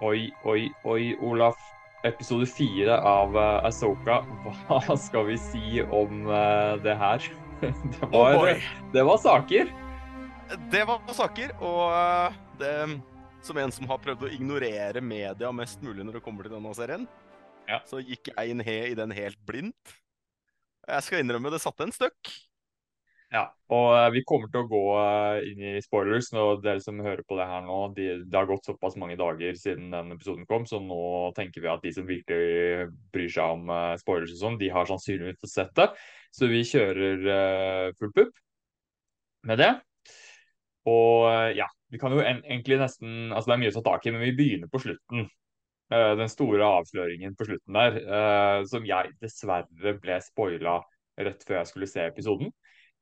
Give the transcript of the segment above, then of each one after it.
Oi, oi, oi, Olaf. Episode fire av uh, Asoka. Hva skal vi si om uh, det her? Det var, Oh det var saker. Det var saker, og eh, det, som en som har prøvd å ignorere media mest mulig når det kommer til denne serien, Ja. så gikk jeg inn he i den helt blindt. Jeg skal innrømme det satte en støkk. Ja, og uh, vi kommer til å gå uh, inn i spoilers. Nå, dere som hører på det her nå, de, det har gått såpass mange dager siden den episoden kom, så nå tenker vi at de som virkelig bryr seg om uh, spoilers og sånn, de har sannsynligvis sett det. Så vi kjører uh, full pupp med det. Og ja, vi kan jo en, egentlig nesten Altså det er mye å ta tak i, men vi begynner på slutten. Uh, den store avsløringen på slutten der, uh, som jeg dessverre ble spoila rett før jeg skulle se episoden.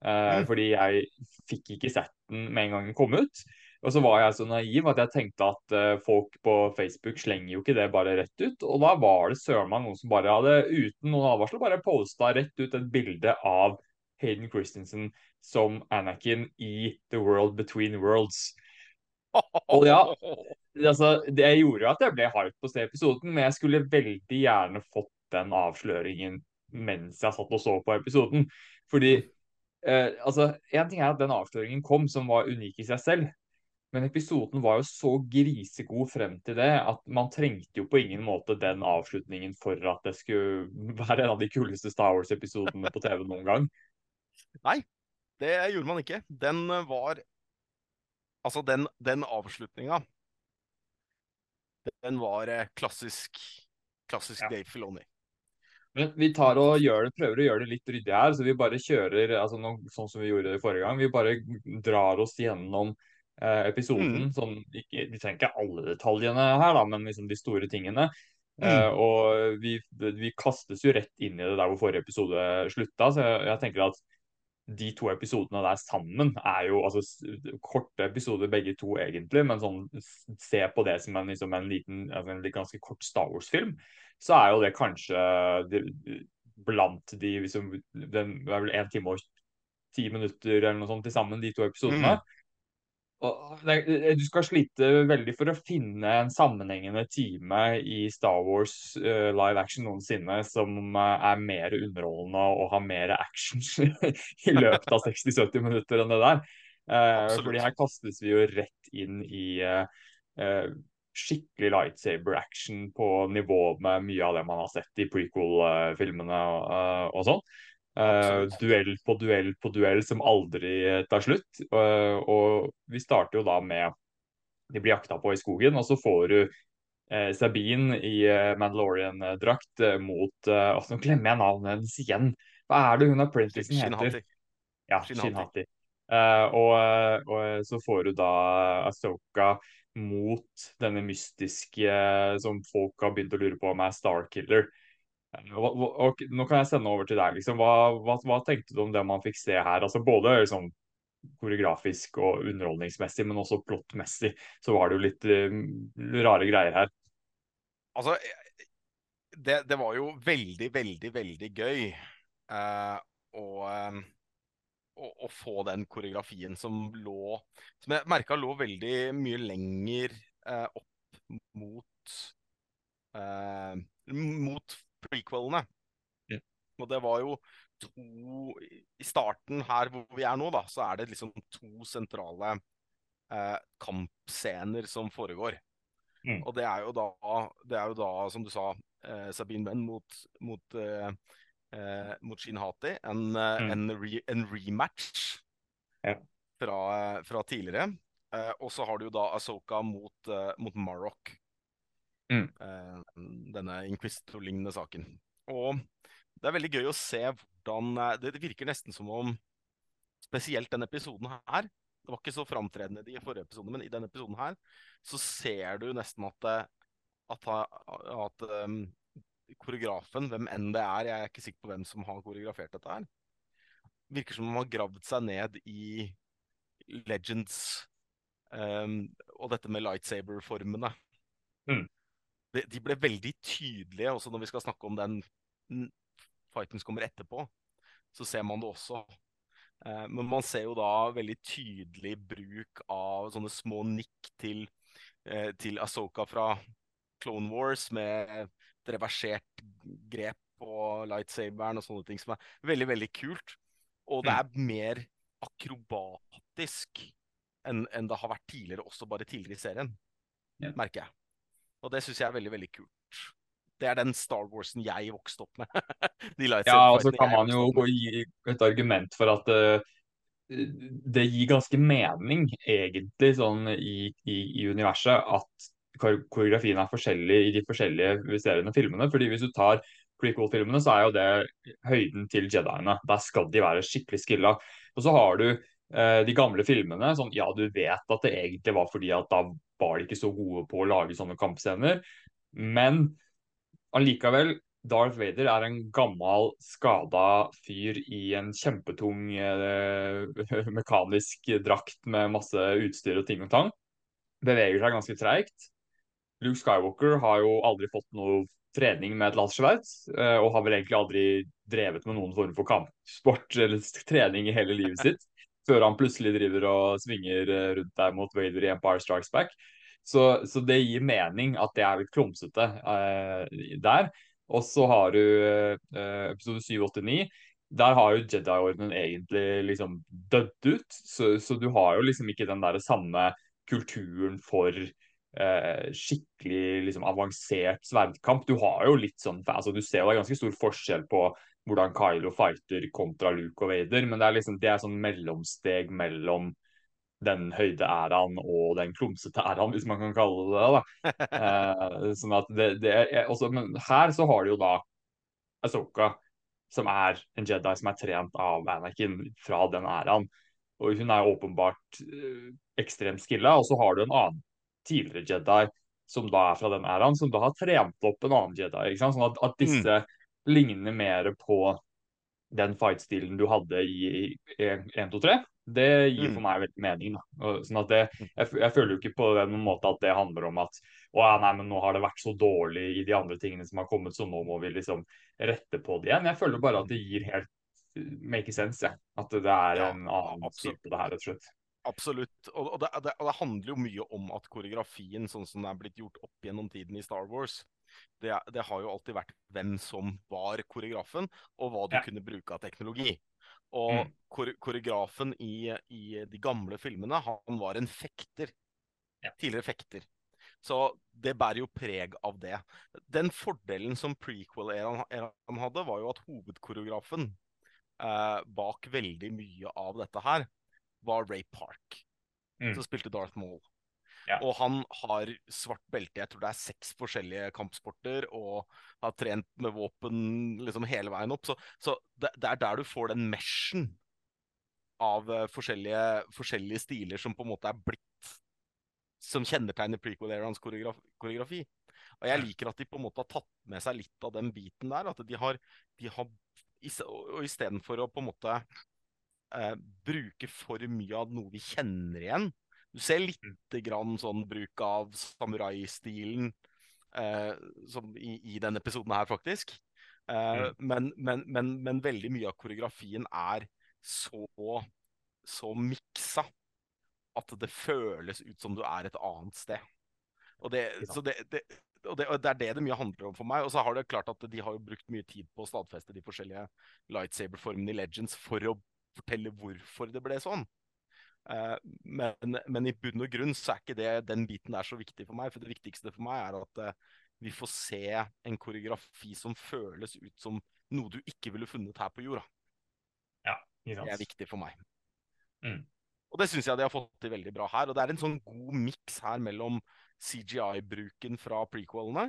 Uh, Mm. Fordi jeg fikk ikke sett den med en gang den kom ut. Og så var jeg så naiv at jeg tenkte at uh, folk på Facebook slenger jo ikke det bare rett ut. Og da var det søren meg noen som bare hadde uten noen advarsel bare posta rett ut et bilde av Hayden Christensen som Anakin i The World Between Worlds. Og ja, altså, det gjorde jo at jeg ble hardt på å se episoden, men jeg skulle veldig gjerne fått den avsløringen mens jeg satt og så på episoden. Fordi eh, altså, en ting er at den avsløringen kom, som var unik i seg selv. Men episoden var jo så grisegod frem til det at man trengte jo på ingen måte den avslutningen for at det skulle være en av de kuleste Star Wars-episodene på TV noen gang. Nei, det gjorde man ikke. Den var Altså, den, den avslutninga Den var eh, klassisk Klassisk Ja. Dave Filoni. Men vi tar og det, prøver å gjøre det litt ryddig her, så vi bare kjører altså nå, sånn som vi gjorde det forrige gang. Vi bare drar oss gjennom eh, episoden. Sånn, ikke, vi trenger ikke alle detaljene her, da, men liksom de store tingene. Eh, og vi, vi kastes jo rett inn i det der hvor forrige episode slutta, så jeg, jeg tenker at de to episodene der sammen er jo altså korte episoder begge to egentlig, men sånn se på det som en, liksom en liten, altså en ganske kort Star Wars-film, så er jo det kanskje det, blant de liksom, den det er vel én time og ti minutter eller noe sånt til sammen, de to episodene. Det, du skal slite veldig for å finne en sammenhengende time i Star Wars uh, live action noensinne som eh, er mer underholdende og har mer action i løpet av 60-70 minutter enn det der. Uh, fordi her kastes vi jo rett inn i uh, eh, skikkelig lightsaber action på nivå med mye av det man har sett i prequel-filmene og, eh, og sånn. Eh, Absolutt. duell på duell på duell som aldri eh, tar slutt. Uh, og vi starter jo da med De blir jakta på i skogen, og så får du uh, Sabine i Mandalorian-drakt mot uh, Nå glemmer jeg navnet hennes igjen. Hva er det hun apprentice Shin heter? Ja, Shin Shin Hati. Hati. Eh, og, og så får du da Asoka mot denne mystiske som folk har begynt å lure på om er Starkiller. Eh, hva- og nå kan jeg sende over til deg. Liksom. Hva, hva, hva tenkte du om det man fikk se her? Altså Både liksom, koreografisk og underholdningsmessig, men også plottmessig, så var det jo litt uh, rare greier her. Altså, det, det var jo veldig, veldig, veldig gøy uh, å, eh, å, å få den koreografien som lå Som jeg merka lå veldig mye lenger uh, opp mot eh, Mot prequelene. Ja. Og det var jo to I starten her hvor vi er nå, da, så er det liksom to sentrale eh, kampscener som foregår. Mm. Og det er jo da, det er jo da som du sa, eh, Sabine Benn mot, mot, eh, eh, mot Shin Hati. En, eh, Mm. en, re, en rematch Ja. fra, fra tidligere. Eh, og så har du jo da Asoka mot, eh, mot Marok. Mm. Eh, denne Inquisitor-lignende saken. Og det er veldig gøy å se hvordan eh, Det, virker nesten som om spesielt denne episoden her Det var ikke så framtredende i de forrige episodene, men i denne episoden her så ser du nesten at, eh, at, at um, koreografen, hvem enn det er, jeg er ikke sikker på hvem som har koreografert dette her, virker som om han har gravd seg ned i Legends um, og dette med lightsaber-formene. Mm. De, ble veldig tydelige også når vi skal snakke om den fighten som kommer etterpå. Så ser man det også. Eh, men man ser jo da veldig tydelig bruk av sånne små nikk til, eh, til Asoka fra, Clone Wars med et reversert grep på lightsaberen og sånne ting som er veldig, veldig kult. Og det Mm. er mer akrobatisk enn enn det har vært tidligere, også bare tidligere i serien, merker jeg. Og det syns jeg er veldig, veldig kult. Det er den Star Warsen jeg vokste opp med. Ja, og så kan man jo gå gi et argument for at uh, det gir ganske mening, egentlig, sånn i, i, i universet, at koreografien er forskjellig i de forskjellige seriene og filmene. fordi hvis du tar prequel-filmene, så er jo det høyden til Jediene. Der skal de være skikkelig skilla. Og så har du eh, de gamle filmene. sånn, Ja, du vet at det egentlig var fordi at da var de ikke så gode på å lage sånne kampscener, men allikevel Darth Vader er en gammel, skada fyr i en kjempetung eh, mekanisk drakt med masse utstyr og ting og tang. Beveger seg ganske treigt. Luke Skywalker har jo aldri fått noe trening med et lasersverd, eh, og har vel egentlig aldri drevet med noen form for kampsport eller trening i hele livet sitt, før han plutselig driver og svinger eh, rundt der mot Vader i Empire Strikes Back. Så, så det gir mening at det er litt klumsete eh, der. Og så har du eh, episode 789. Der har jo Jedi-ordenen egentlig liksom dødd ut, så, så du har jo liksom ikke den der samme kulturen for eh, skikkelig liksom, avansert sverdkamp. Du har jo litt sånn altså Du ser jo det er ganske stor forskjell på hvordan Kylo fighter kontra Luke og Vader, men det er liksom det er sånn mellomsteg mellom den høyde æraen og den klumsete æraen, hvis man kan kalle det det. da. Eh, sånn at det, det er også, Men her så har du jo da Asoka, som er en Jedi som er trent av Anakin fra den æraen. Og hun er åpenbart eh, ekstremt skilla. Og så har du en annen tidligere Jedi som da er fra den æraen, som da har trent opp en annen Jedi. ikke sant? Sånn at, at disse ligner mer på den fight-stilen du hadde i, i 1, 2, 3. Det gir for Mm. meg veldig mening. da. Sånn at det, jeg, jeg føler jo ikke på den måte at det handler om at å, ja, nei, men nå har det vært så dårlig i de andre tingene som har kommet, så nå må vi liksom rette på det igjen. Jeg føler bare at det gir helt make sense, jeg. At det er en annen stil på det her, rett og slett. Absolutt. Og, det, det, det handler jo mye om at koreografien, sånn som det er blitt gjort opp gjennom tiden i Star Wars, det, det har jo alltid vært hvem som var koreografen, og hva du Ja. kunne bruke av teknologi. Og Mm. kore, koreografen i, i de gamle filmene, han var en fekter. Ja. Tidligere fekter. Så det bærer jo preg av det. Den fordelen som prequel-eraen hadde, var jo at hovedkoreografen eh, bak veldig mye av dette her, var Ray Park, Mm. som spilte Darth Maul. Ja. Og han har svart belte, jeg tror det er seks forskjellige kampsporter, og har trent med våpen liksom hele veien opp. Så, så det, det er der du får den meshen av uh, forskjellige, forskjellige stiler som på en måte er blitt Som kjennetegner prequel-eraens koreografi, koreografi. Og jeg liker at de på en måte har tatt med seg litt av den biten der. At de har, de har Og istedenfor å på en måte uh, bruke for mye av noe vi kjenner igjen. Du ser lite grann sånn bruk av samuraistilen eh, i, i denne episoden her, faktisk. Eh, men, men, men, men veldig mye av koreografien er så, så miksa at det føles ut som du er et annet sted. Og det, så det, det, og det, og det er det det mye handler om for meg. Og så har det klart at de har brukt mye tid på å stadfeste de forskjellige lightsaber-formene i Legends for å fortelle hvorfor det ble sånn. Eh, men, men i bunn og grunn så er ikke det, den biten der så viktig for meg. For det viktigste for meg er at eh, vi får se en koreografi som føles ut som noe du ikke ville funnet her på jorda. Ja, Det er viktig for meg. Mm. Og det syns jeg de har fått til veldig bra her. Og det er en sånn god miks her mellom CGI-bruken fra prequelene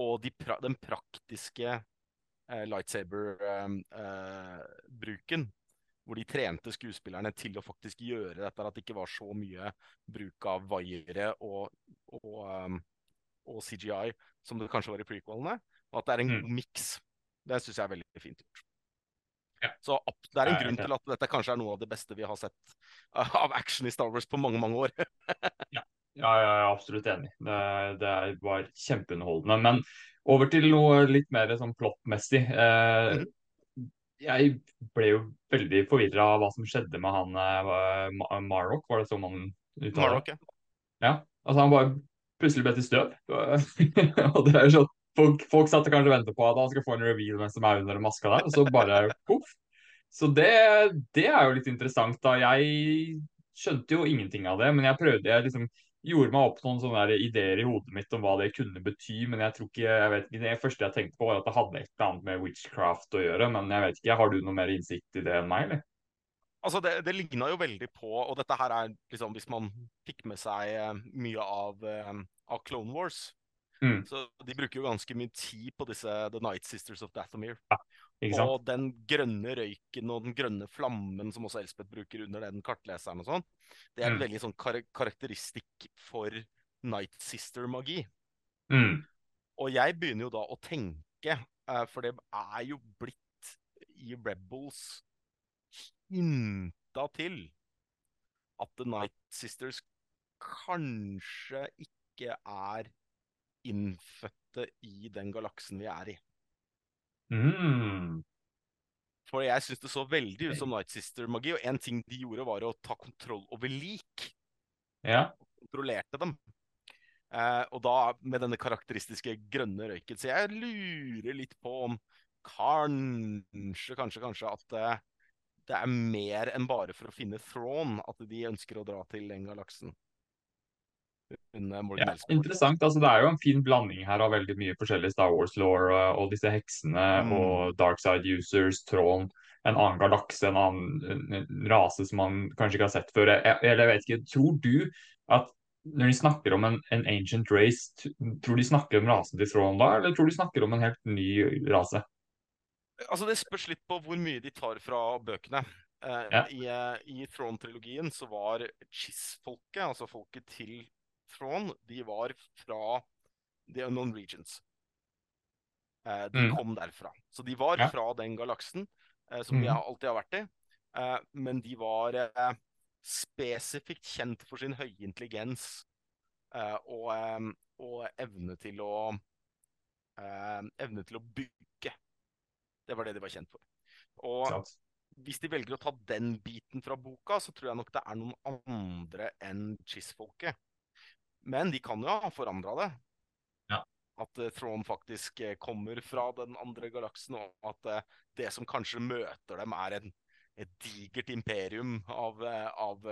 og de pra den praktiske eh, lightsaber-bruken. Hvor de trente skuespillerne til å faktisk gjøre dette, at det ikke var så mye bruk av vaiere og, og, um, og CGI som det kanskje var i prequelene. Og at det er en Mm. god miks. Det syns jeg er veldig fint gjort. Ja. Så det er en grunn til at dette kanskje er noe av det beste vi har sett av action i Star Wars på mange, mange år. Ja, jeg er absolutt enig. Det, det var kjempeunderholdende. Men over til noe litt mer sånn plottmessig. Eh, Mhm. Jeg ble jo veldig forvirra av hva som skjedde med han uh, Ma- var det sånn man uttaler Marrock, det? ja. Ja. Altså, han bare plutselig ble til støv. og det er jo sånn, folk, folk satt og kanskje ventet på at han skal få en reveal mens de er under maska der, og så bare poff. Så det, det, er jo litt interessant, da. Jeg skjønte jo ingenting av det, men jeg prøvde jeg liksom gjorde meg opp noen sånne ideer i hodet mitt om hva det kunne bety, men jeg tror ikke, jeg vet ikke, det første jeg tenkte på var at det hadde et eller annet med witchcraft å gjøre, men jeg vet ikke, har du noe mer innsikt i det enn meg, eller? Altså, det, det ligna jo veldig på, og dette her er liksom hvis man fikk med seg uh, mye av, uh, av, Clone Wars. Mm. Så de bruker jo ganske mye tid på disse The Night Sisters of Dathomir. Ja, og den grønne røyken og den grønne flammen som også Elspeth bruker under den kartleseren og sånn, det er mm. veldig sånn kar karakteristikk for Night Sister-magi. Mm. Og jeg begynner jo da å tenke, uh, for det er jo blitt i Rebels hinta til at The Night Sisters kanskje ikke er innfødte i den galaksen vi er i. Mm. For jeg syns det så veldig ut som Night Sister-magi, og en ting de gjorde, var å ta kontroll over lik. Ja. Kontrollerte dem. Eh, og da med denne karakteristiske grønne røyken. Så jeg lurer litt på om kanskje, kanskje, kanskje at eh, det er mer enn bare for å finne Thrawn at de ønsker å dra til den galaksen. Ja, interessant. altså Det er jo en fin blanding her av veldig mye forskjellig Star Wars-law og disse heksene mm. og dark side users, Thrawn, en annen galakse, en annen en rase som man kanskje ikke har sett før. Jeg, eller jeg vet ikke, Tror du at når de snakker om en, en ancient race, tror de snakker om rasen til Thrawn da, eller tror de snakker om en helt ny rase? Altså Det spørs litt på hvor mye de tar fra bøkene. Uh, ja. I, uh, i Throne-trilogien så var Chiss-folket, altså folket til Throne, de var fra The Unknown Regions. Eh, de mm. kom derfra. Så de var ja. fra den galaksen eh, som mm. de alltid har vært i. Eh, men de var eh, spesifikt kjent for sin høye intelligens og, og evne til å Evne til å bygge det var det de var kjent for. Og Klart. hvis de velger å ta den biten fra boka, så tror jeg nok det er noen andre enn Chiss-folket. Men de kan jo ha forandra det. Ja. At uh, Thrawn faktisk uh, kommer fra den andre galaksen, og at uh, det som kanskje møter dem, er en, et digert imperium av, av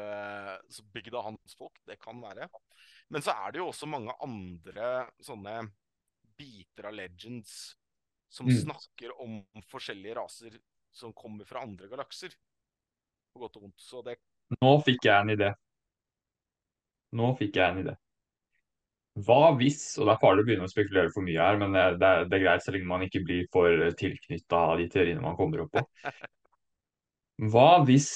bygd av hans folk. Det kan være. Men så er det jo også mange andre sånne biter av legends som mm. snakker om forskjellige raser som kommer fra andre galakser. På godt og vondt. Så det Nå fikk jeg en idé. Nå fikk jeg en idé. Hva hvis, og det er farlig å begynne å spekulere for mye her, men det, det, det er greit så lenge man ikke blir for tilknytta de teoriene man kommer opp på. Hva hvis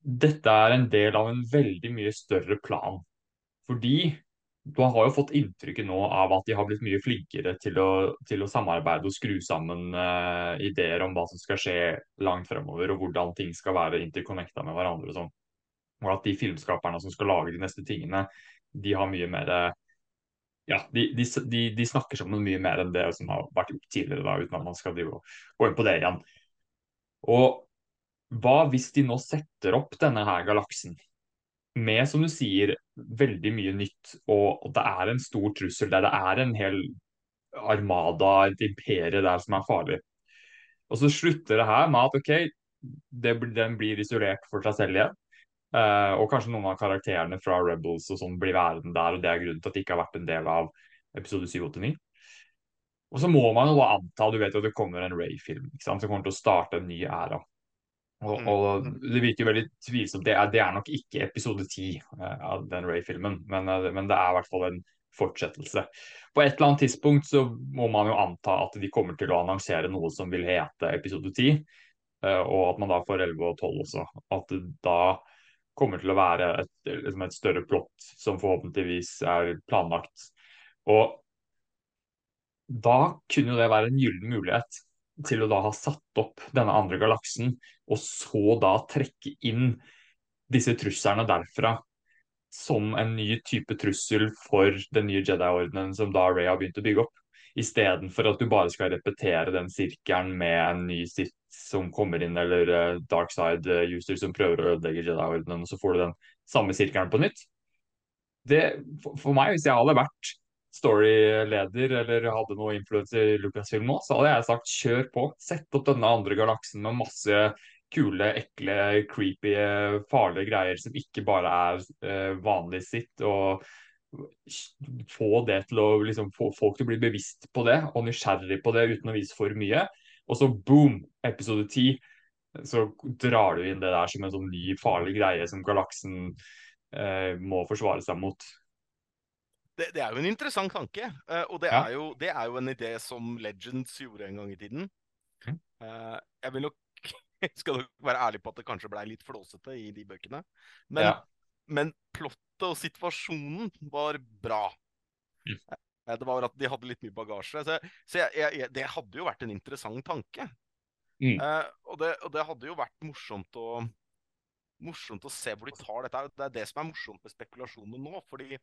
dette er en del av en veldig mye større plan? Fordi du har jo fått inntrykket nå av at de har blitt mye flinkere til å, til å samarbeide og skru sammen uh, ideer om hva som skal skje langt fremover, og hvordan ting skal være interconnecta med hverandre. og sånn. Og at de filmskaperne som skal lage de neste tingene, de har mye mer ja, de, de, de, de snakker sammen mye mer enn det som har vært gjort tidligere, da, uten at man skal gå inn på det igjen. Og hva hvis de nå setter opp denne her galaksen med, som du sier, veldig mye nytt, og, at det er en stor trussel der det er en hel armada, et imperie der som er farlig. Og så slutter det her med at OK, det, den blir isolert for seg selv igjen. Uh, og kanskje noen av karakterene fra Rebels og sånn blir værende der, og det er grunnen til at de ikke har vært en del av episode 7-89. Og så må man jo da anta, du vet jo at det kommer en Ray-film som kommer til å starte en ny æra. Og, mm, og, mm. Det virker jo veldig tvilsomt. Det er, det er nok ikke episode ti uh, av den Ray-filmen, men, uh, men, det er i hvert fall en fortsettelse. På et eller annet tidspunkt så må man jo anta at de kommer til å annonsere noe som vil hete episode ti, uh, og at man da får 11 og 12 også. At da kommer til å være et, liksom et større plott som forhåpentligvis er planlagt. Og da kunne jo det være en gyllen mulighet til å da ha satt opp denne andre galaksen, og så da trekke inn disse truslene derfra som en ny type trussel for den nye Jedi-ordenen som da Ray har begynt å bygge opp. Istedenfor at du bare skal repetere den sirkelen med en ny Sith som kommer inn, eller uh, dark side uh, user som prøver å ødelegge Jedi-ordenen, og så får du den samme sirkelen på nytt. Det, for, for meg, hvis jeg hadde vært storyleder eller hadde noe influense i Lucasfilm nå, så hadde jeg sagt kjør på. Sett opp denne andre galaksen med masse kule, ekle, creepy, farlige greier som ikke bare er uh, vanlig sitt. og få det til å liksom, få folk til å bli bevisst på det og nysgjerrig på det uten å vise for mye. Og så boom, episode ti. Så drar du inn det der som en sånn ny, farlig greie som galaksen eh, må forsvare seg mot. Det, det, er jo en interessant tanke. Uh, og det, ja. er jo, det, er jo, en idé som Legends gjorde en gang i tiden. Uh, jeg vil nok skal nok være ærlig på at det kanskje blei litt flåsete i de bøkene. Men, ja. men plottet og situasjonen var bra. Mm. Det var at de hadde litt mye bagasje. Så, så jeg, jeg, det hadde jo vært en interessant tanke. Mm. Og, det, og, det, hadde jo vært morsomt å morsomt å se hvor de tar dette. Det er det som er morsomt med spekulasjonene nå. fordi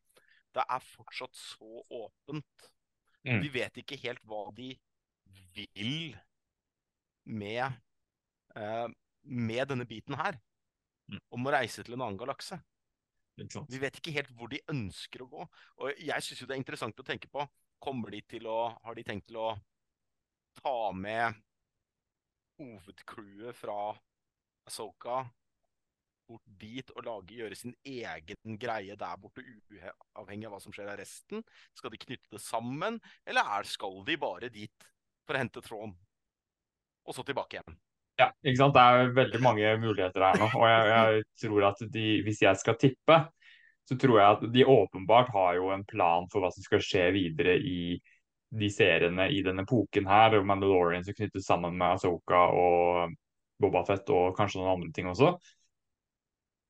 det er fortsatt så åpent. Mm. Vi vet ikke helt hva de vil med, eh, med denne biten her. Mm. Om å reise til en annen galakse. Vi vet ikke helt hvor de ønsker å gå. Og jeg syns jo det er interessant å tenke på. Kommer de til å Har de tenkt til å ta med hovedcrewet fra Asoka bort dit og lage, gjøre sin egen greie der borte, uavhengig av hva som skjer av resten? Skal de knytte det sammen, eller er, skal de bare dit for å hente tråden, og så tilbake igjen? Ja, ikke sant. Det er veldig mange muligheter her nå. Og jeg, jeg tror at de, hvis jeg skal tippe, så tror jeg at de åpenbart har jo en plan for hva som skal skje videre i de seriene i denne epoken her. Mandalorian som knyttes sammen med Asoka og Boba Fett og kanskje noen andre ting også.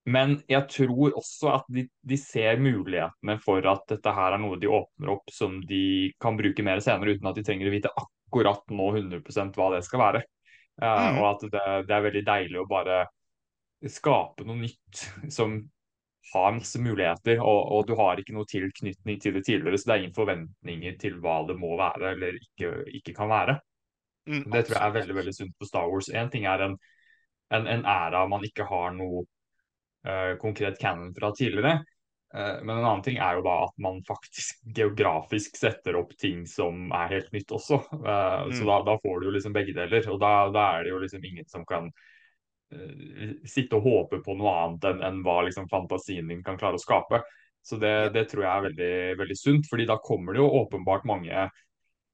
Men jeg tror også at de, de, ser mulighetene for at dette her er noe de åpner opp som de kan bruke mer senere, uten at de trenger å vite akkurat nå 100% hva det skal være. Uh, mm. Og at det, det, er veldig deilig å bare skape noe nytt som har masse muligheter, og, og, du har ikke noe tilknytning til det tidligere, så det er ingen forventninger til hva det må være eller ikke, ikke kan være. Mm, det tror jeg er veldig veldig sunt på Star Wars. Én ting er en, en, en æra man ikke har noe uh, konkret canon fra tidligere. Uh, men en annen ting er jo da at man faktisk geografisk setter opp ting som er helt nytt også. Mm. Så da, da, får du jo liksom begge deler. Og da, da, er det jo liksom ingen som kan sitte og håpe på noe annet enn, enn hva liksom fantasien din kan klare å skape. Så det, det, tror jeg er veldig, veldig sunt, fordi da kommer det jo åpenbart mange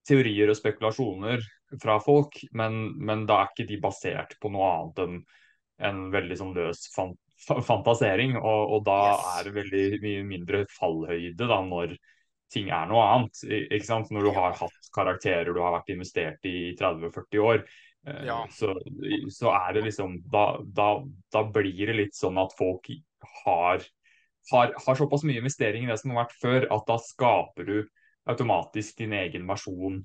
teorier og spekulasjoner fra folk, men, men da er ikke de basert på noe annet enn en veldig sånn løs fan fantasering. Og, og da yes. er det veldig mye mindre fallhøyde da når ting er noe annet. ikke sant? Når du har hatt karakterer du har vært investert i 30-40 år. Eh, ja. Så, så, er det liksom da, da, da, blir det litt sånn at folk har, har, har såpass mye investering i det som har vært før, at da skaper du automatisk din egen versjon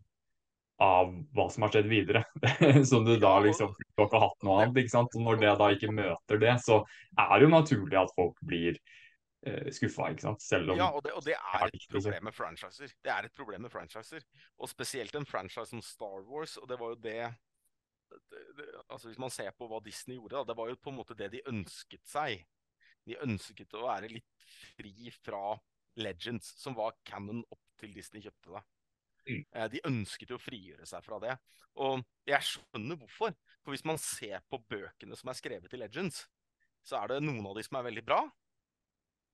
av hva som har skjedd videre. som du da liksom Du har ikke hatt noe annet. ikke sant? Og når det da ikke møter det, så er det jo naturlig at folk blir eh, skuffa, ikke sant. Selv om Ja, og det, og det er et problem med franchiser. Det er et problem med franchiser. Og spesielt en franchise som Star Wars, og det var jo det, det, det altså Hvis man ser på hva Disney gjorde, da, det var jo på en måte det de ønsket seg. De ønsket å være litt fri fra Legends, som var canon opp til Disney kjøpte det. Mm. Eh, de ønsket jo å frigjøre seg fra det. Og jeg skjønner hvorfor. For hvis man ser på bøkene som er skrevet i Legends, så er det noen av de som er veldig bra,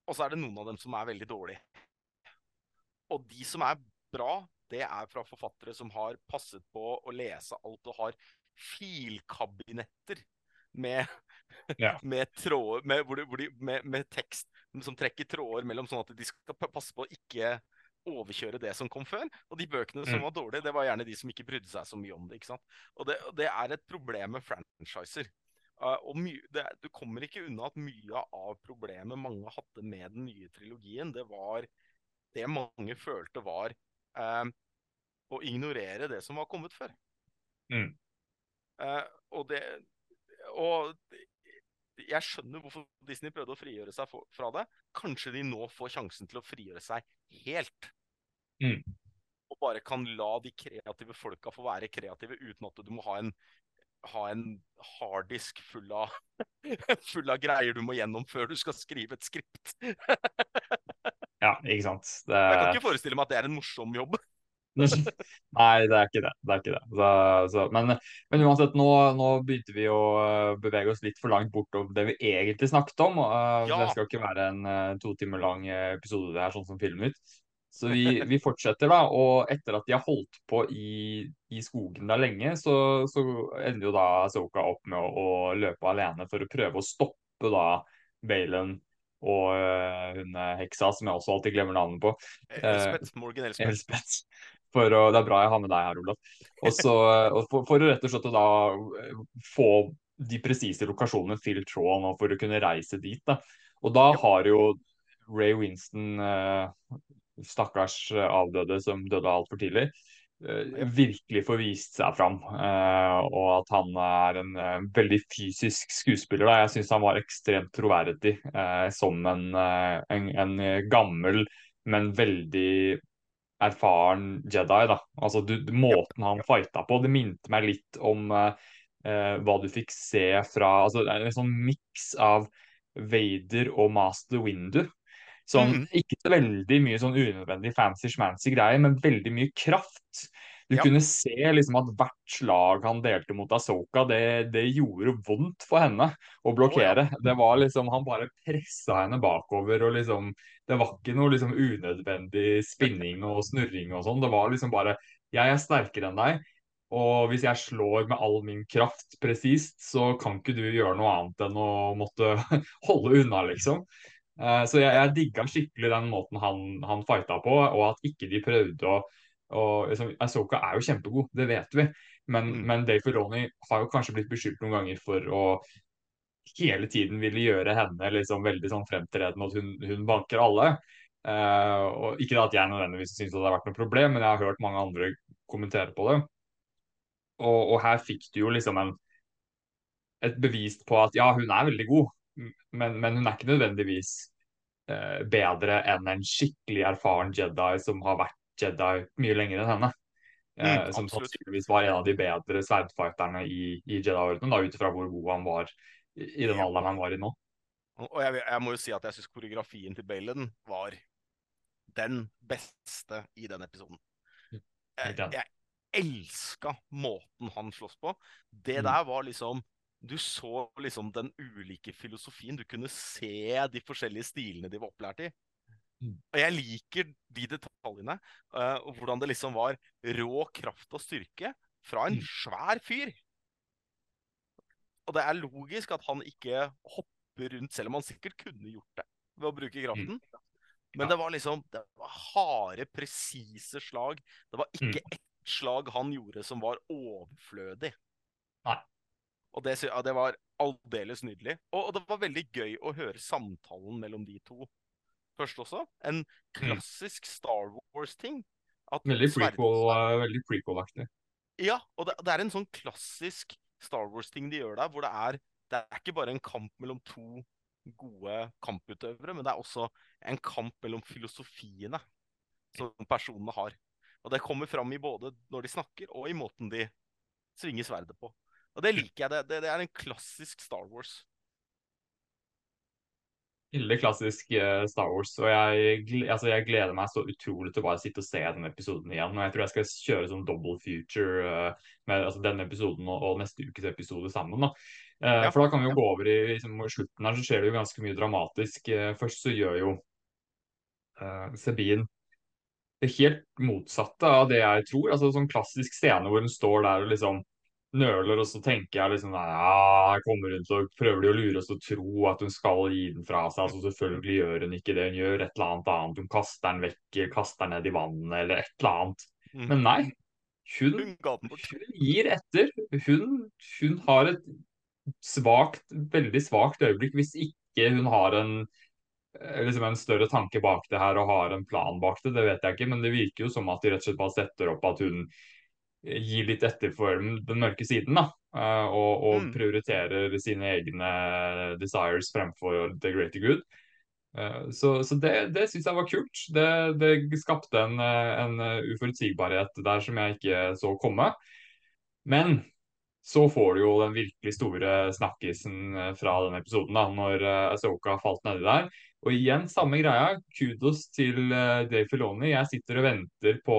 og så er det noen av dem som er veldig dårlige. Og de som er bra, det er fra forfattere som har passet på å lese alt og har filkabinetter med, ja. med, tråder, med, med, med tekst som trekker tråder mellom, sånn at de skal passe på å ikke overkjøre det som kom før. Og de bøkene som mm. var dårlige, det var gjerne de som ikke brydde seg så mye om det. ikke sant? Og det, det er et problem med franchiser. Uh, og det, Du kommer ikke unna at mye av problemet mange hadde med den nye trilogien, det var det mange følte var uh, å ignorere det som var kommet før. Mm. Uh, og det Og jeg skjønner hvorfor Disney prøvde å frigjøre seg fra det. Kanskje de nå får sjansen til å frigjøre seg helt. Mm. Og bare kan la de kreative folka få være kreative uten at du må ha en, ha en harddisk full av, full av greier du må gjennom før du skal skrive et skript. Ja, ikke sant. Det, jeg kan ikke forestille meg at det er en morsom jobb. Nei, det er ikke det. det, er ikke det. Så, så, men, men, uansett, nå, nå, begynte vi å eh, bevege oss litt for langt bort over det vi egentlig snakket om. Uh, ja. Det skal ikke være en uh, to timer lang episode det her, sånn som Filmnytt. Så vi, vi, fortsetter, da. Og etter at de har holdt på i, i skogen der lenge, så, så ender jo da Soka opp med å, å, løpe alene for å prøve å stoppe da Balen og hun heksa, som jeg også alltid glemmer navnet på. Elspeth. Morgan Elspeth. Elspeth. For å, det er bra jeg har med deg her, Olav. Og så, for, for, å rett og slett da eh, få de presise lokasjonene til Tråden og for å kunne reise dit. da. Og da har jo Ray Winston, eh, stakkars avdøde som døde altfor tidlig, eh, virkelig får vist seg fram. og at han er en veldig fysisk skuespiller. Da. Jeg syns han var ekstremt troverdig som en, en, en gammel, men veldig erfaren Jedi. da. Altså du, Måten han fighta på, det minte meg litt om uh, hva du fikk se fra altså Det en sånn miks av Vader og Master Windu. Sånn, mm. Ikke så veldig mye sånn unødvendig fancy-schmancy greier, men veldig mye kraft. Du ja. kunne se liksom at hvert slag han delte mot Asoka, det, det gjorde vondt for henne å blokkere. Oh, ja. Det var liksom, Han bare pressa henne bakover. og liksom, Det var ikke noe liksom unødvendig spinning og snurring og sånn. Det var liksom bare Jeg er sterkere enn deg. Og hvis jeg slår med all min kraft presist, så kan ikke du gjøre noe annet enn å måtte holde unna, liksom. Uh, så jeg, jeg digga skikkelig den måten han, han fighta på, og at ikke de prøvde å og liksom, Asoka er jo kjempegod, det vet vi. Men, mm. men Dave Filoni har jo kanskje blitt beskyldt noen ganger for å hele tiden ville gjøre henne liksom veldig sånn fremtredende, at hun, hun banker alle. Uh, og Ikke at jeg nødvendigvis syns det har vært noe problem, men jeg har hørt mange andre kommentere på det. Og, og her fikk du jo liksom en, et bevis på at ja, hun er veldig god, men, men hun er ikke nødvendigvis uh, bedre enn en skikkelig erfaren Jedi som har vært Jedi mye lenger enn henne. Eh, mm, som sannsynligvis var en av de bedre sverdfighterne i, i Jedi-ordenen, ut ifra hvor god han var i, den alderen han var i nå. Og jeg, jeg må jo si at jeg syns koreografien til Balen var den beste i den episoden. Mm, jeg, jeg elska måten han slåss på. Det mm. der var liksom Du så liksom den ulike filosofien. Du kunne se de forskjellige stilene de var opplært i. Og jeg liker de detaljene. Uh, og hvordan det liksom var rå kraft og styrke fra en mm. svær fyr. Og det er logisk at han ikke hopper rundt, selv om han sikkert kunne gjort det ved å bruke kraften. Mm. Men det var liksom Det var harde, presise slag. Det var ikke mm. ett slag han gjorde som var overflødig. Nei. Og det, det var aldeles nydelig. Og, og, det var veldig gøy å høre samtalen mellom de to først også. En mm. klassisk Star Wars-ting. Veldig prequel-aktig. Prequel ja, og det, det, er en sånn klassisk Star Wars-ting de gjør der, hvor det er, det er ikke bare en kamp mellom to gode kamputøvere, men det er også en kamp mellom filosofiene som personene har. Og det kommer fram i både når de snakker, og i måten de svinger sverdet på. Og det liker jeg. Det, det, det er en klassisk Star Wars. Veldig klassisk uh, Star Wars. Og jeg, altså, jeg, gleder meg så utrolig til å bare sitte og se den episoden igjen. Og jeg tror jeg skal kjøre sånn double future uh, med altså, denne episoden og, og, neste ukes episode sammen. da. Uh, ja, for da kan vi jo gå over i liksom, slutten her, så skjer det jo ganske mye dramatisk. først så gjør jo Sabine det helt motsatte av det jeg tror. altså Sånn klassisk scene hvor hun står der og liksom nøler, og så tenker jeg liksom ja, her kommer hun, så prøver de å lure oss til å tro at hun skal gi den fra seg. altså Selvfølgelig gjør hun ikke det, hun gjør et eller annet annet. Hun kaster den vekk, kaster den ned i vannet eller et eller annet. Mm. Men nei, hun, hun gir etter. Hun, hun har et svagt, veldig svakt øyeblikk hvis ikke hun har en eh, liksom en større tanke bak det her og har en plan bak det, det vet jeg ikke. Men det virker jo som at de rett og slett bare setter opp at hun gir litt etter for den mørke siden. da, eh, Og, og mm. prioriterer sine egne desires fremfor the greater good. Eh, så, så det, det syns jeg var kult. Det, det skapte en, en, uforutsigbarhet der som jeg ikke så komme. Men så får du jo den virkelig store snakkisen eh, fra den episoden, da, når Asoka falt nedi der. Og igjen, samme greia. Kudos til Dave Filoni. Jeg sitter og venter på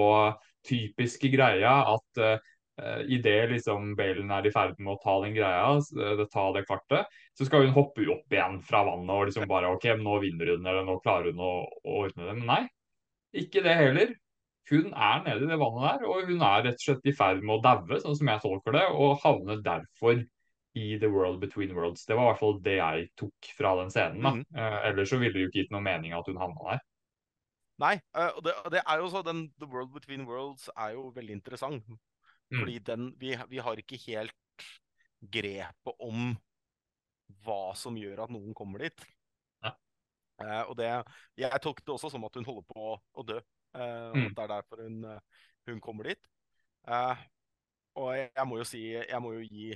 typiske greia at uh, uh, idet liksom Balen er i ferd med å ta den greia, uh, ta det kartet, så skal hun hoppe opp igjen fra vannet og liksom bare OK, nå vinner hun, eller nå klarer hun å, å ordne det. Men nei, ikke det heller. Hun er nede i det vannet der, og hun er rett og slett i ferd med å daue, sånn som jeg tolker det, og havner derfor i The World Between Worlds. Det var i hvert fall det jeg tok fra den scenen. da. Mm. Eh, ellers så ville det jo ikke gitt noe mening at hun havna der. Nei, eh, og det, det er jo så, den The World Between Worlds er jo veldig interessant. Mm. Fordi den, vi, vi har ikke helt grepet om hva som gjør at noen kommer dit. Ja. Eh, og det, jeg tolket det også som at hun holder på å dø. eh, og Mm. det er derfor hun, eh, hun kommer dit. Eh, og jeg, jeg må jo si Jeg må jo gi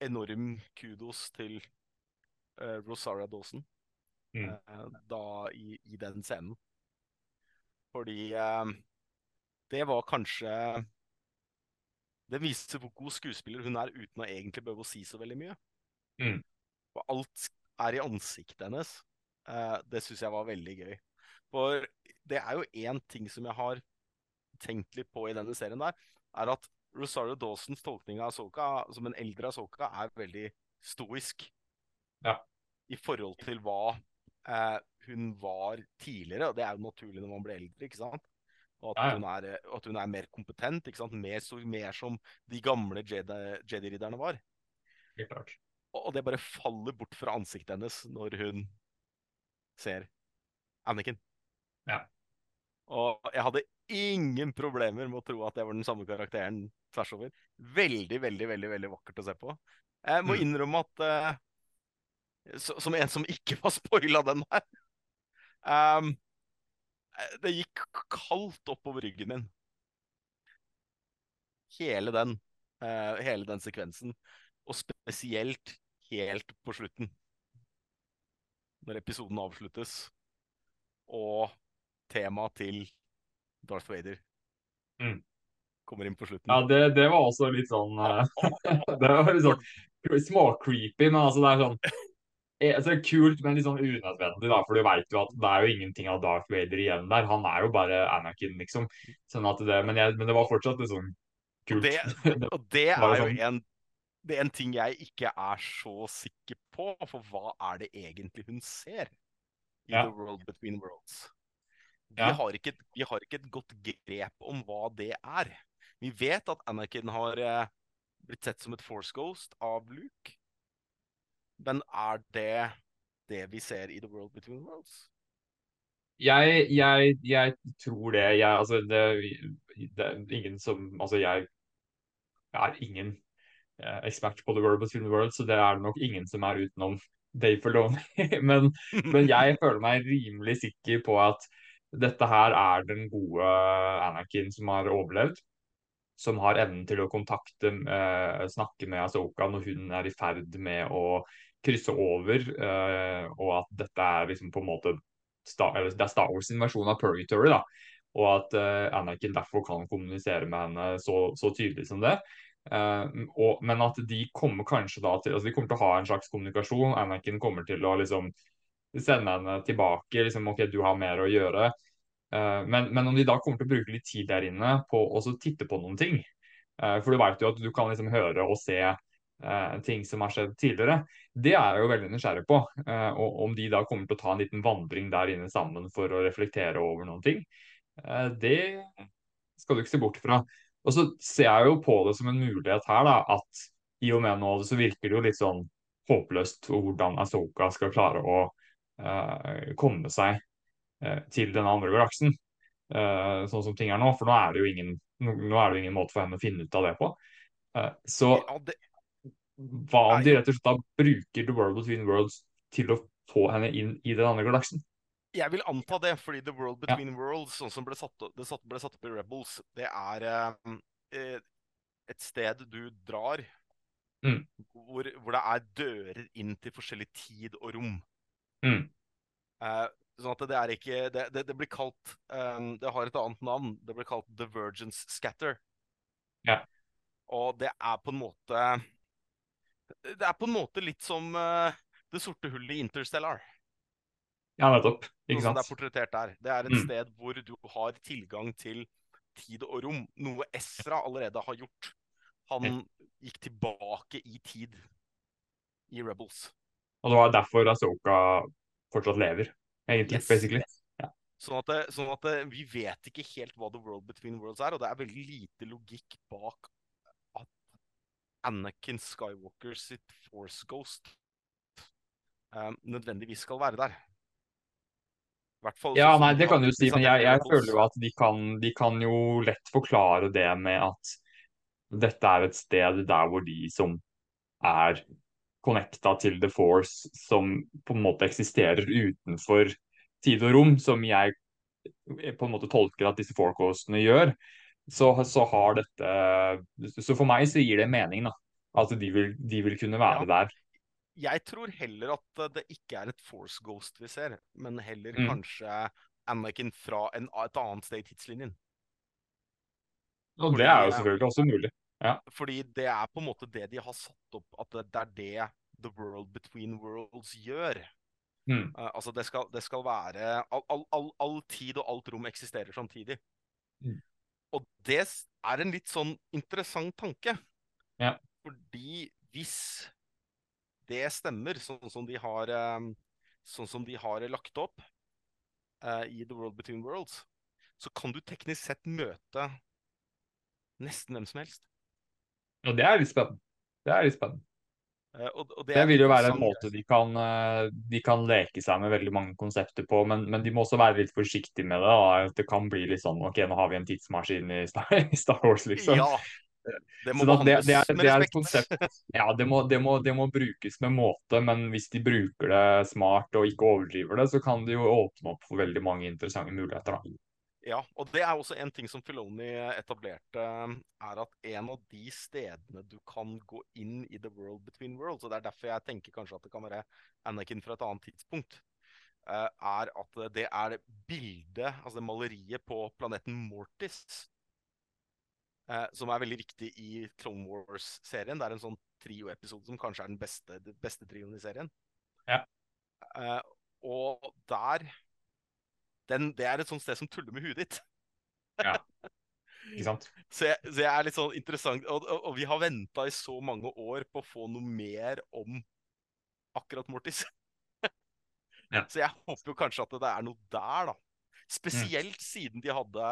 enorm kudos til eh, Rosaria Dawson Mm. eh, da i, i den scenen. Fordi eh, det var kanskje Det viste hvor god skuespiller hun er uten å egentlig behøve å si så veldig mye. Mm. Og alt er i ansiktet hennes. Eh, det syns jeg var veldig gøy. For det er jo én ting som jeg har tenkt litt på i denne serien der, er at Rosario Dawsons tolkning av Asoka som en eldre Asoka er veldig stoisk. Ja. I forhold til hva eh, hun var tidligere, og det er jo naturlig når man blir eldre, ikke sant? Og at, Ja, ja. Hun, er, eh, at hun er mer kompetent, ikke sant? Mer, mer som de gamle Jedi- Jedi-ridderne var. Helt klart. Og det bare faller bort fra ansiktet hennes når hun ser Anakin. Ja. Og jeg hadde ingen problemer med å tro at det var den samme karakteren tvers over. Veldig, veldig, veldig veldig vakkert å se på. Jeg må Mm. innrømme at så, Som en som ikke var spoila den her eh, Det gikk kaldt oppover ryggen min. Hele den, Uh, hele den sekvensen. Og spesielt helt på slutten. Når episoden avsluttes, og temaet til Darth Vader Mm. kommer inn på slutten. Ja, det, det var også litt sånn uh, Det var litt sånn småcreepy, men altså det er sånn altså, er kult, men litt sånn unødvendig, da, for du veit jo at det er jo ingenting av Darth Vader igjen der. Han er jo bare Anakin, liksom. Sånn det, men, jeg, men det var fortsatt litt sånn kult. Det, og det er jo sånn. en, det er en ting jeg ikke er så sikker på, for hva er det egentlig hun ser i Ja. The World Between Worlds? Vi, Ja. har ikke, vi har ikke et godt grep om hva det er. Vi vet at Anakin har eh, blitt sett som et Force Ghost av Luke. Men er det det vi ser i The World Between Worlds? Jeg, jeg, jeg tror det. Jeg, altså, det, det er ingen som Altså, jeg er ingen eh, ekspert på The World Between Worlds, så det er det nok ingen som er utenom Dave Filoni. men, men jeg føler meg rimelig sikker på at dette her er den gode Anakin som har overlevd. Som har evnen til å kontakte, eh, snakke med Asoka når hun er i ferd med å krysse over, eh, og at dette er liksom på en måte Star, eller det er Star Wars versjon av Purgatory, da. Og at eh, Anakin derfor kan kommunisere med henne så, så tydelig som det. Eh, og, men at de kommer kanskje da til altså De kommer til å ha en slags kommunikasjon. Anakin kommer til å liksom sende henne tilbake. liksom, OK, du har mer å gjøre. Eh, men, men om de da kommer til å bruke litt tid der inne på å titte på noen ting eh, For du vet jo at du kan liksom høre og se eh, ting som har skjedd tidligere. Det er jeg jo veldig nysgjerrig på. og om de da kommer til å ta en liten vandring der inne sammen for å reflektere over noen ting. Det skal du ikke se bort fra. Og så ser jeg jo på det som en mulighet her, da, at i og med nå så virker det jo litt sånn håpløst hvordan Asoka skal klare å uh, komme seg til den andre galaksen. eh, sånn som ting er nå. For nå er det jo ingen, nå, er det jo ingen måte for henne å finne ut av det på. Eh, så Ja, det, hva om de rett og slett da bruker The World Between Worlds til å få henne inn i den andre galaksen? Jeg vil anta det, fordi The World Ja. Between Worlds, sånn som ble satt, det ble satt opp i Rebels, det er eh, eh, et sted du drar Mm. hvor, hvor det er dører inn til forskjellig tid og rom. Mm. Eh, sånn at det er ikke Det, det, det blir kalt um, Det har et annet navn. Det blir kalt Divergence Scatter. Ja. Og det er på en måte Det er på en måte litt som uh, det sorte hullet i Interstellar. Ja, nettopp. Ikke som sant? det er portrettert der. Det er et Mm. sted hvor du har tilgang til tid og rom, noe Ezra allerede har gjort. Han gikk tilbake i tid i Rebels. Og det var derfor Asoka fortsatt lever, egentlig. Yes. basically. Sånn at, det, sånn at vi vet ikke helt hva The World Between Worlds er, og det er veldig lite logikk bak at Anakin Skywalker sitt Force Ghost um, nødvendigvis skal være der. Fall Ja, nei, det kan du si, men jeg, jeg føler jo at de kan, de kan jo lett forklare det med at dette er et sted der hvor de som er connecta til The Force, som på en måte eksisterer utenfor tid og rom, som jeg på en måte tolker at disse forecastene gjør, så, så har dette Så for meg så gir det mening, da. At de vil, de vil kunne være Ja. der. Jeg tror heller at eh, det ikke er et Force Ghost vi ser, men heller Mm. kanskje Anakin fra en, et annet sted i tidslinjen. Og det er jo eh, selvfølgelig også mulig. Fordi det er på en måte det de har satt opp, at det, det er det The World Between Worlds gjør. Mm. Uh, altså det skal, det skal være all, all, all, all tid og alt rom eksisterer samtidig. Mm. Og det er en litt sånn interessant tanke. Ja. Fordi hvis det stemmer, sånn som de har, eh, sånn som de har lagt opp uh, i The World Between Worlds, så kan du teknisk sett møte nesten hvem som helst. Og det er litt spennende. Det er litt spennende. Eh, og, og det, Det vil jo være en måte de kan, eh, de kan leke seg med veldig mange konsepter på, men, men de må også være litt forsiktige med det. Da. Det kan bli litt sånn OK, nå har vi en tidsmaskin i Star, i Star Wars, liksom. Ja. Det må da- det- det er- det er et konsept. Ja, det må, det, må, det må brukes med måte, men hvis de bruker det smart og ikke overdriver det, så kan det jo åpne opp for veldig mange interessante muligheter. Da. Ja, og det er også en ting som Filoni etablerte, er at en av de stedene du kan gå inn i The World Between Worlds, og det er derfor jeg tenker kanskje at det kan være Anakin fra et annet tidspunkt, eh, er at det er bildet, altså det maleriet på planeten Mortis, eh, som er veldig viktig i Clone Wars-serien. Det er en sånn trio-episode som kanskje er den beste, den beste trioen i serien. Ja. Eh, og der den, Det er et sånt sted som tuller med huet ditt. Ja. Ikke sant? Så jeg, så jeg er litt sånn interessant Og, og, og vi har venta i så mange år på å få noe mer om akkurat Mortis. Ja. Så jeg håper jo kanskje at det er noe der, da. Spesielt siden de hadde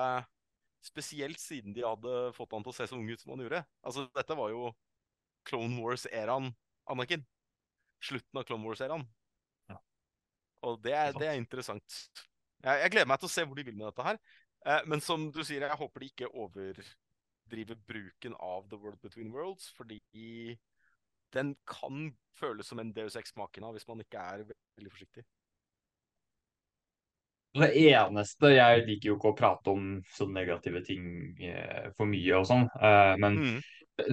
Spesielt siden de hadde fått han til å se så ung ut som han gjorde. Altså, dette var jo Clone Wars-æraen Anakin. Slutten av Clone Wars-æraen. Ja. Og det er, det er interessant. Jeg, jeg gleder meg til å se hvor de vil med dette her. Eh, men som du sier, jeg håper de ikke overdriver bruken av The World Between Worlds, fordi den kan føles som en Deus Ex-Machina hvis man ikke er veldig forsiktig. Det eneste Jeg liker jo ikke å prate om sånne negative ting eh, for mye og sånn, eh, men Mm.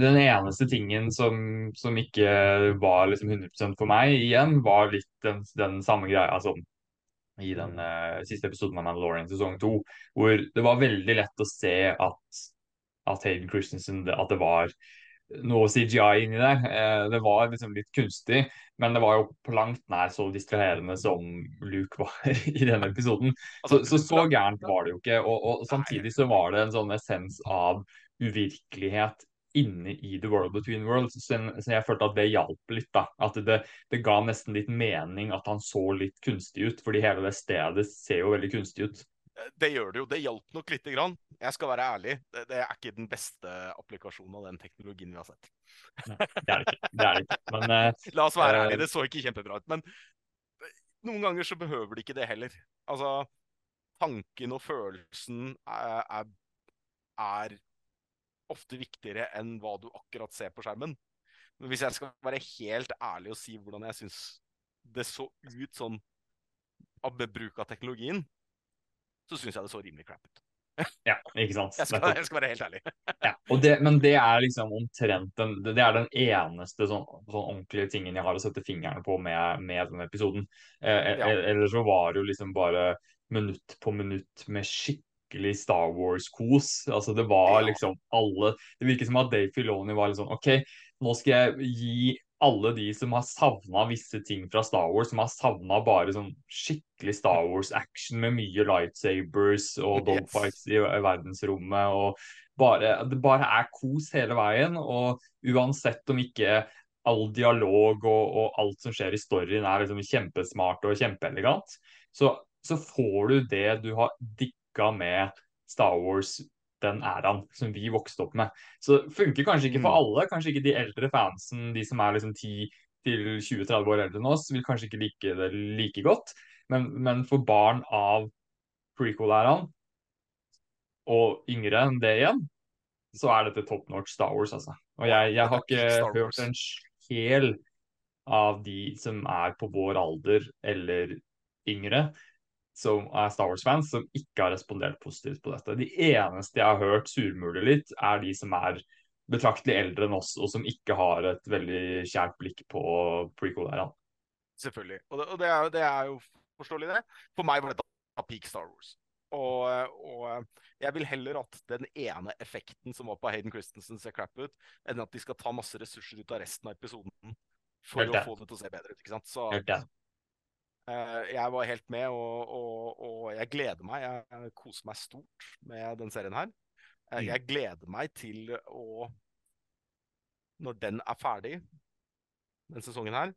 den eneste tingen som, som ikke var liksom 100% for meg igjen, var litt den, den samme greia altså, i den uh, siste episoden av Mandalorian sesong to, hvor det var veldig lett å se at, at Hayden Christensen At det var noe CGI inni der. Uh, det var liksom litt kunstig, men det var jo på langt nær så distraherende som Luke var i denne episoden. Så, så så gærent var det jo ikke. Og, og samtidig så var det en sånn essens av uvirkelighet inne i The World Between Worlds. Så, jeg følte at det hjalp litt. da. At det, det ga nesten litt mening at han så litt kunstig ut, fordi hele det stedet ser jo veldig kunstig ut. Det gjør det jo. Det hjalp nok lite grann. Jeg skal være ærlig, det, det er ikke den beste applikasjonen av den teknologien vi har sett. Det er det ikke. Det er det ikke. Men uh, La oss være Eh, ærlige, det så ikke kjempebra ut. Men noen ganger så behøver det ikke det heller. Altså, tanken og følelsen er, er, er ofte viktigere enn hva du akkurat ser på skjermen. Men hvis jeg skal være helt ærlig og si hvordan jeg syns det så ut sånn av bruk av teknologien, så syns jeg det så rimelig crap ut. ja, ikke sant. Jeg skal, jeg skal være helt ærlig. Ja, det, men det er liksom omtrent den, det er den eneste sånn, sånn ordentlige tingen jeg har å sette fingrene på med, med denne episoden. Eh, Ja. eh, Eller så var det jo liksom bare minutt på minutt med skikkelig skikkelig Star Wars-kos. Altså Det var liksom alle Det virket som at Dave Filoni var litt sånn OK, nå skal jeg gi alle de som har savna visse ting fra Star Wars, som har savna bare sånn skikkelig Star Wars-action med mye lightsabers og dogfights i verdensrommet og bare, Det bare er kos hele veien, og uansett om ikke all dialog og, og alt som skjer i storyen er liksom kjempesmart og kjempeelegant, så, så får du det du har dikka med Star Wars den æraen som vi vokste opp med. Så det funker kanskje ikke for mm. alle. Kanskje ikke de eldre fansen, de som er liksom 10-20-30 år eldre enn oss, vil kanskje ikke like det like godt. Men, men for barn av prequel-æraen, og yngre enn det igjen, så er dette top notch Star Wars, altså. Og jeg, jeg har ikke hørt en sjel av de som er på vår alder eller yngre, som er Star Wars-fans, som ikke har respondert positivt på dette. De eneste jeg har hørt surmule litt, er de som er betraktelig eldre enn oss, og som ikke har et veldig kjært blikk på prequel-æraen. Selvfølgelig. Og, det, og det, er, det, er, jo forståelig, det. For meg var dette peak Star Wars. Og, og, jeg vil heller at den ene effekten som var på Hayden Christensen ser crap ut, enn at de skal ta masse ressurser ut av resten av episoden for å få det til å se bedre ut. ikke sant? Så, jeg var helt med, og, og, og, jeg gleder meg. Jeg koser meg stort med den serien her. Eh, mm. Jeg gleder meg til å Når den er ferdig, den sesongen her,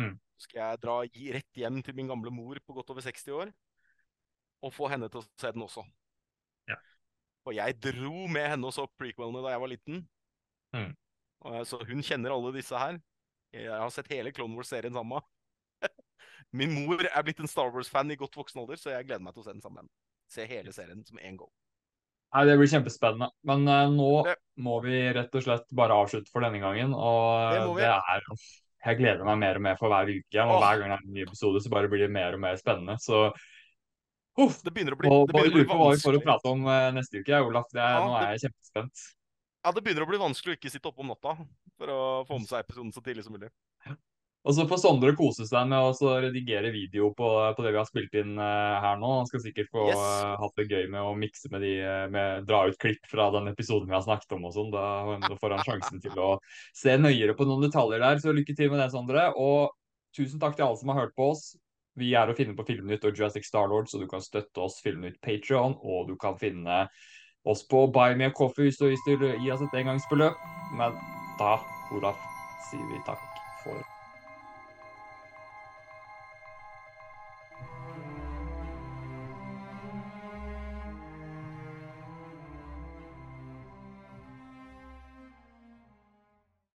mm. skal jeg dra rett hjem til min gamle mor på godt over 60 år og få henne til å se den også. Ja. Og jeg dro med henne og så prequelene da jeg var liten. Mm. Så hun kjenner alle disse her. Jeg har sett hele Clone Wars-serien sammen med Min mor er blitt en Star Wars-fan i godt voksen alder, så jeg gleder meg til å se den sammen. Se hele serien som én go. Nei, Det blir kjempespennende. Men uh, nå det. må vi rett og slett bare avslutte for denne gangen. Og det, det er Jeg gleder meg mer og mer for hver uke. Og hver gang det er en ny episode, så bare blir det mer og mer spennende. Så Uff, det begynner å bli, og, begynner å bli vanskelig. Hva vi får å prate om uh, neste uke, Olaf. Er, ja, nå er jeg kjempespent. Ja, det begynner å bli vanskelig å ikke sitte oppe om natta for å få med seg episoden så tidlig som mulig. Og så får Sondre kose seg med å redigere video på, på, det vi har spilt inn uh, her nå. Han skal sikkert få yes. uh, hatt det gøy med å mikse med de, uh, med dra ut klipp fra den episoden vi har snakket om og sånn. Da, da, får han sjansen til å se nøyere på noen detaljer der. Så lykke til med det, Sondre. Og tusen takk til alle som har hørt på oss. Vi er å finne på Filmnytt og Jurassic Starlord, så du kan støtte oss Filmnytt Patreon, og du kan finne oss på Buy Me a Coffee hvis du vil gi oss et engangsbeløp. Men da, Olaf, sier vi takk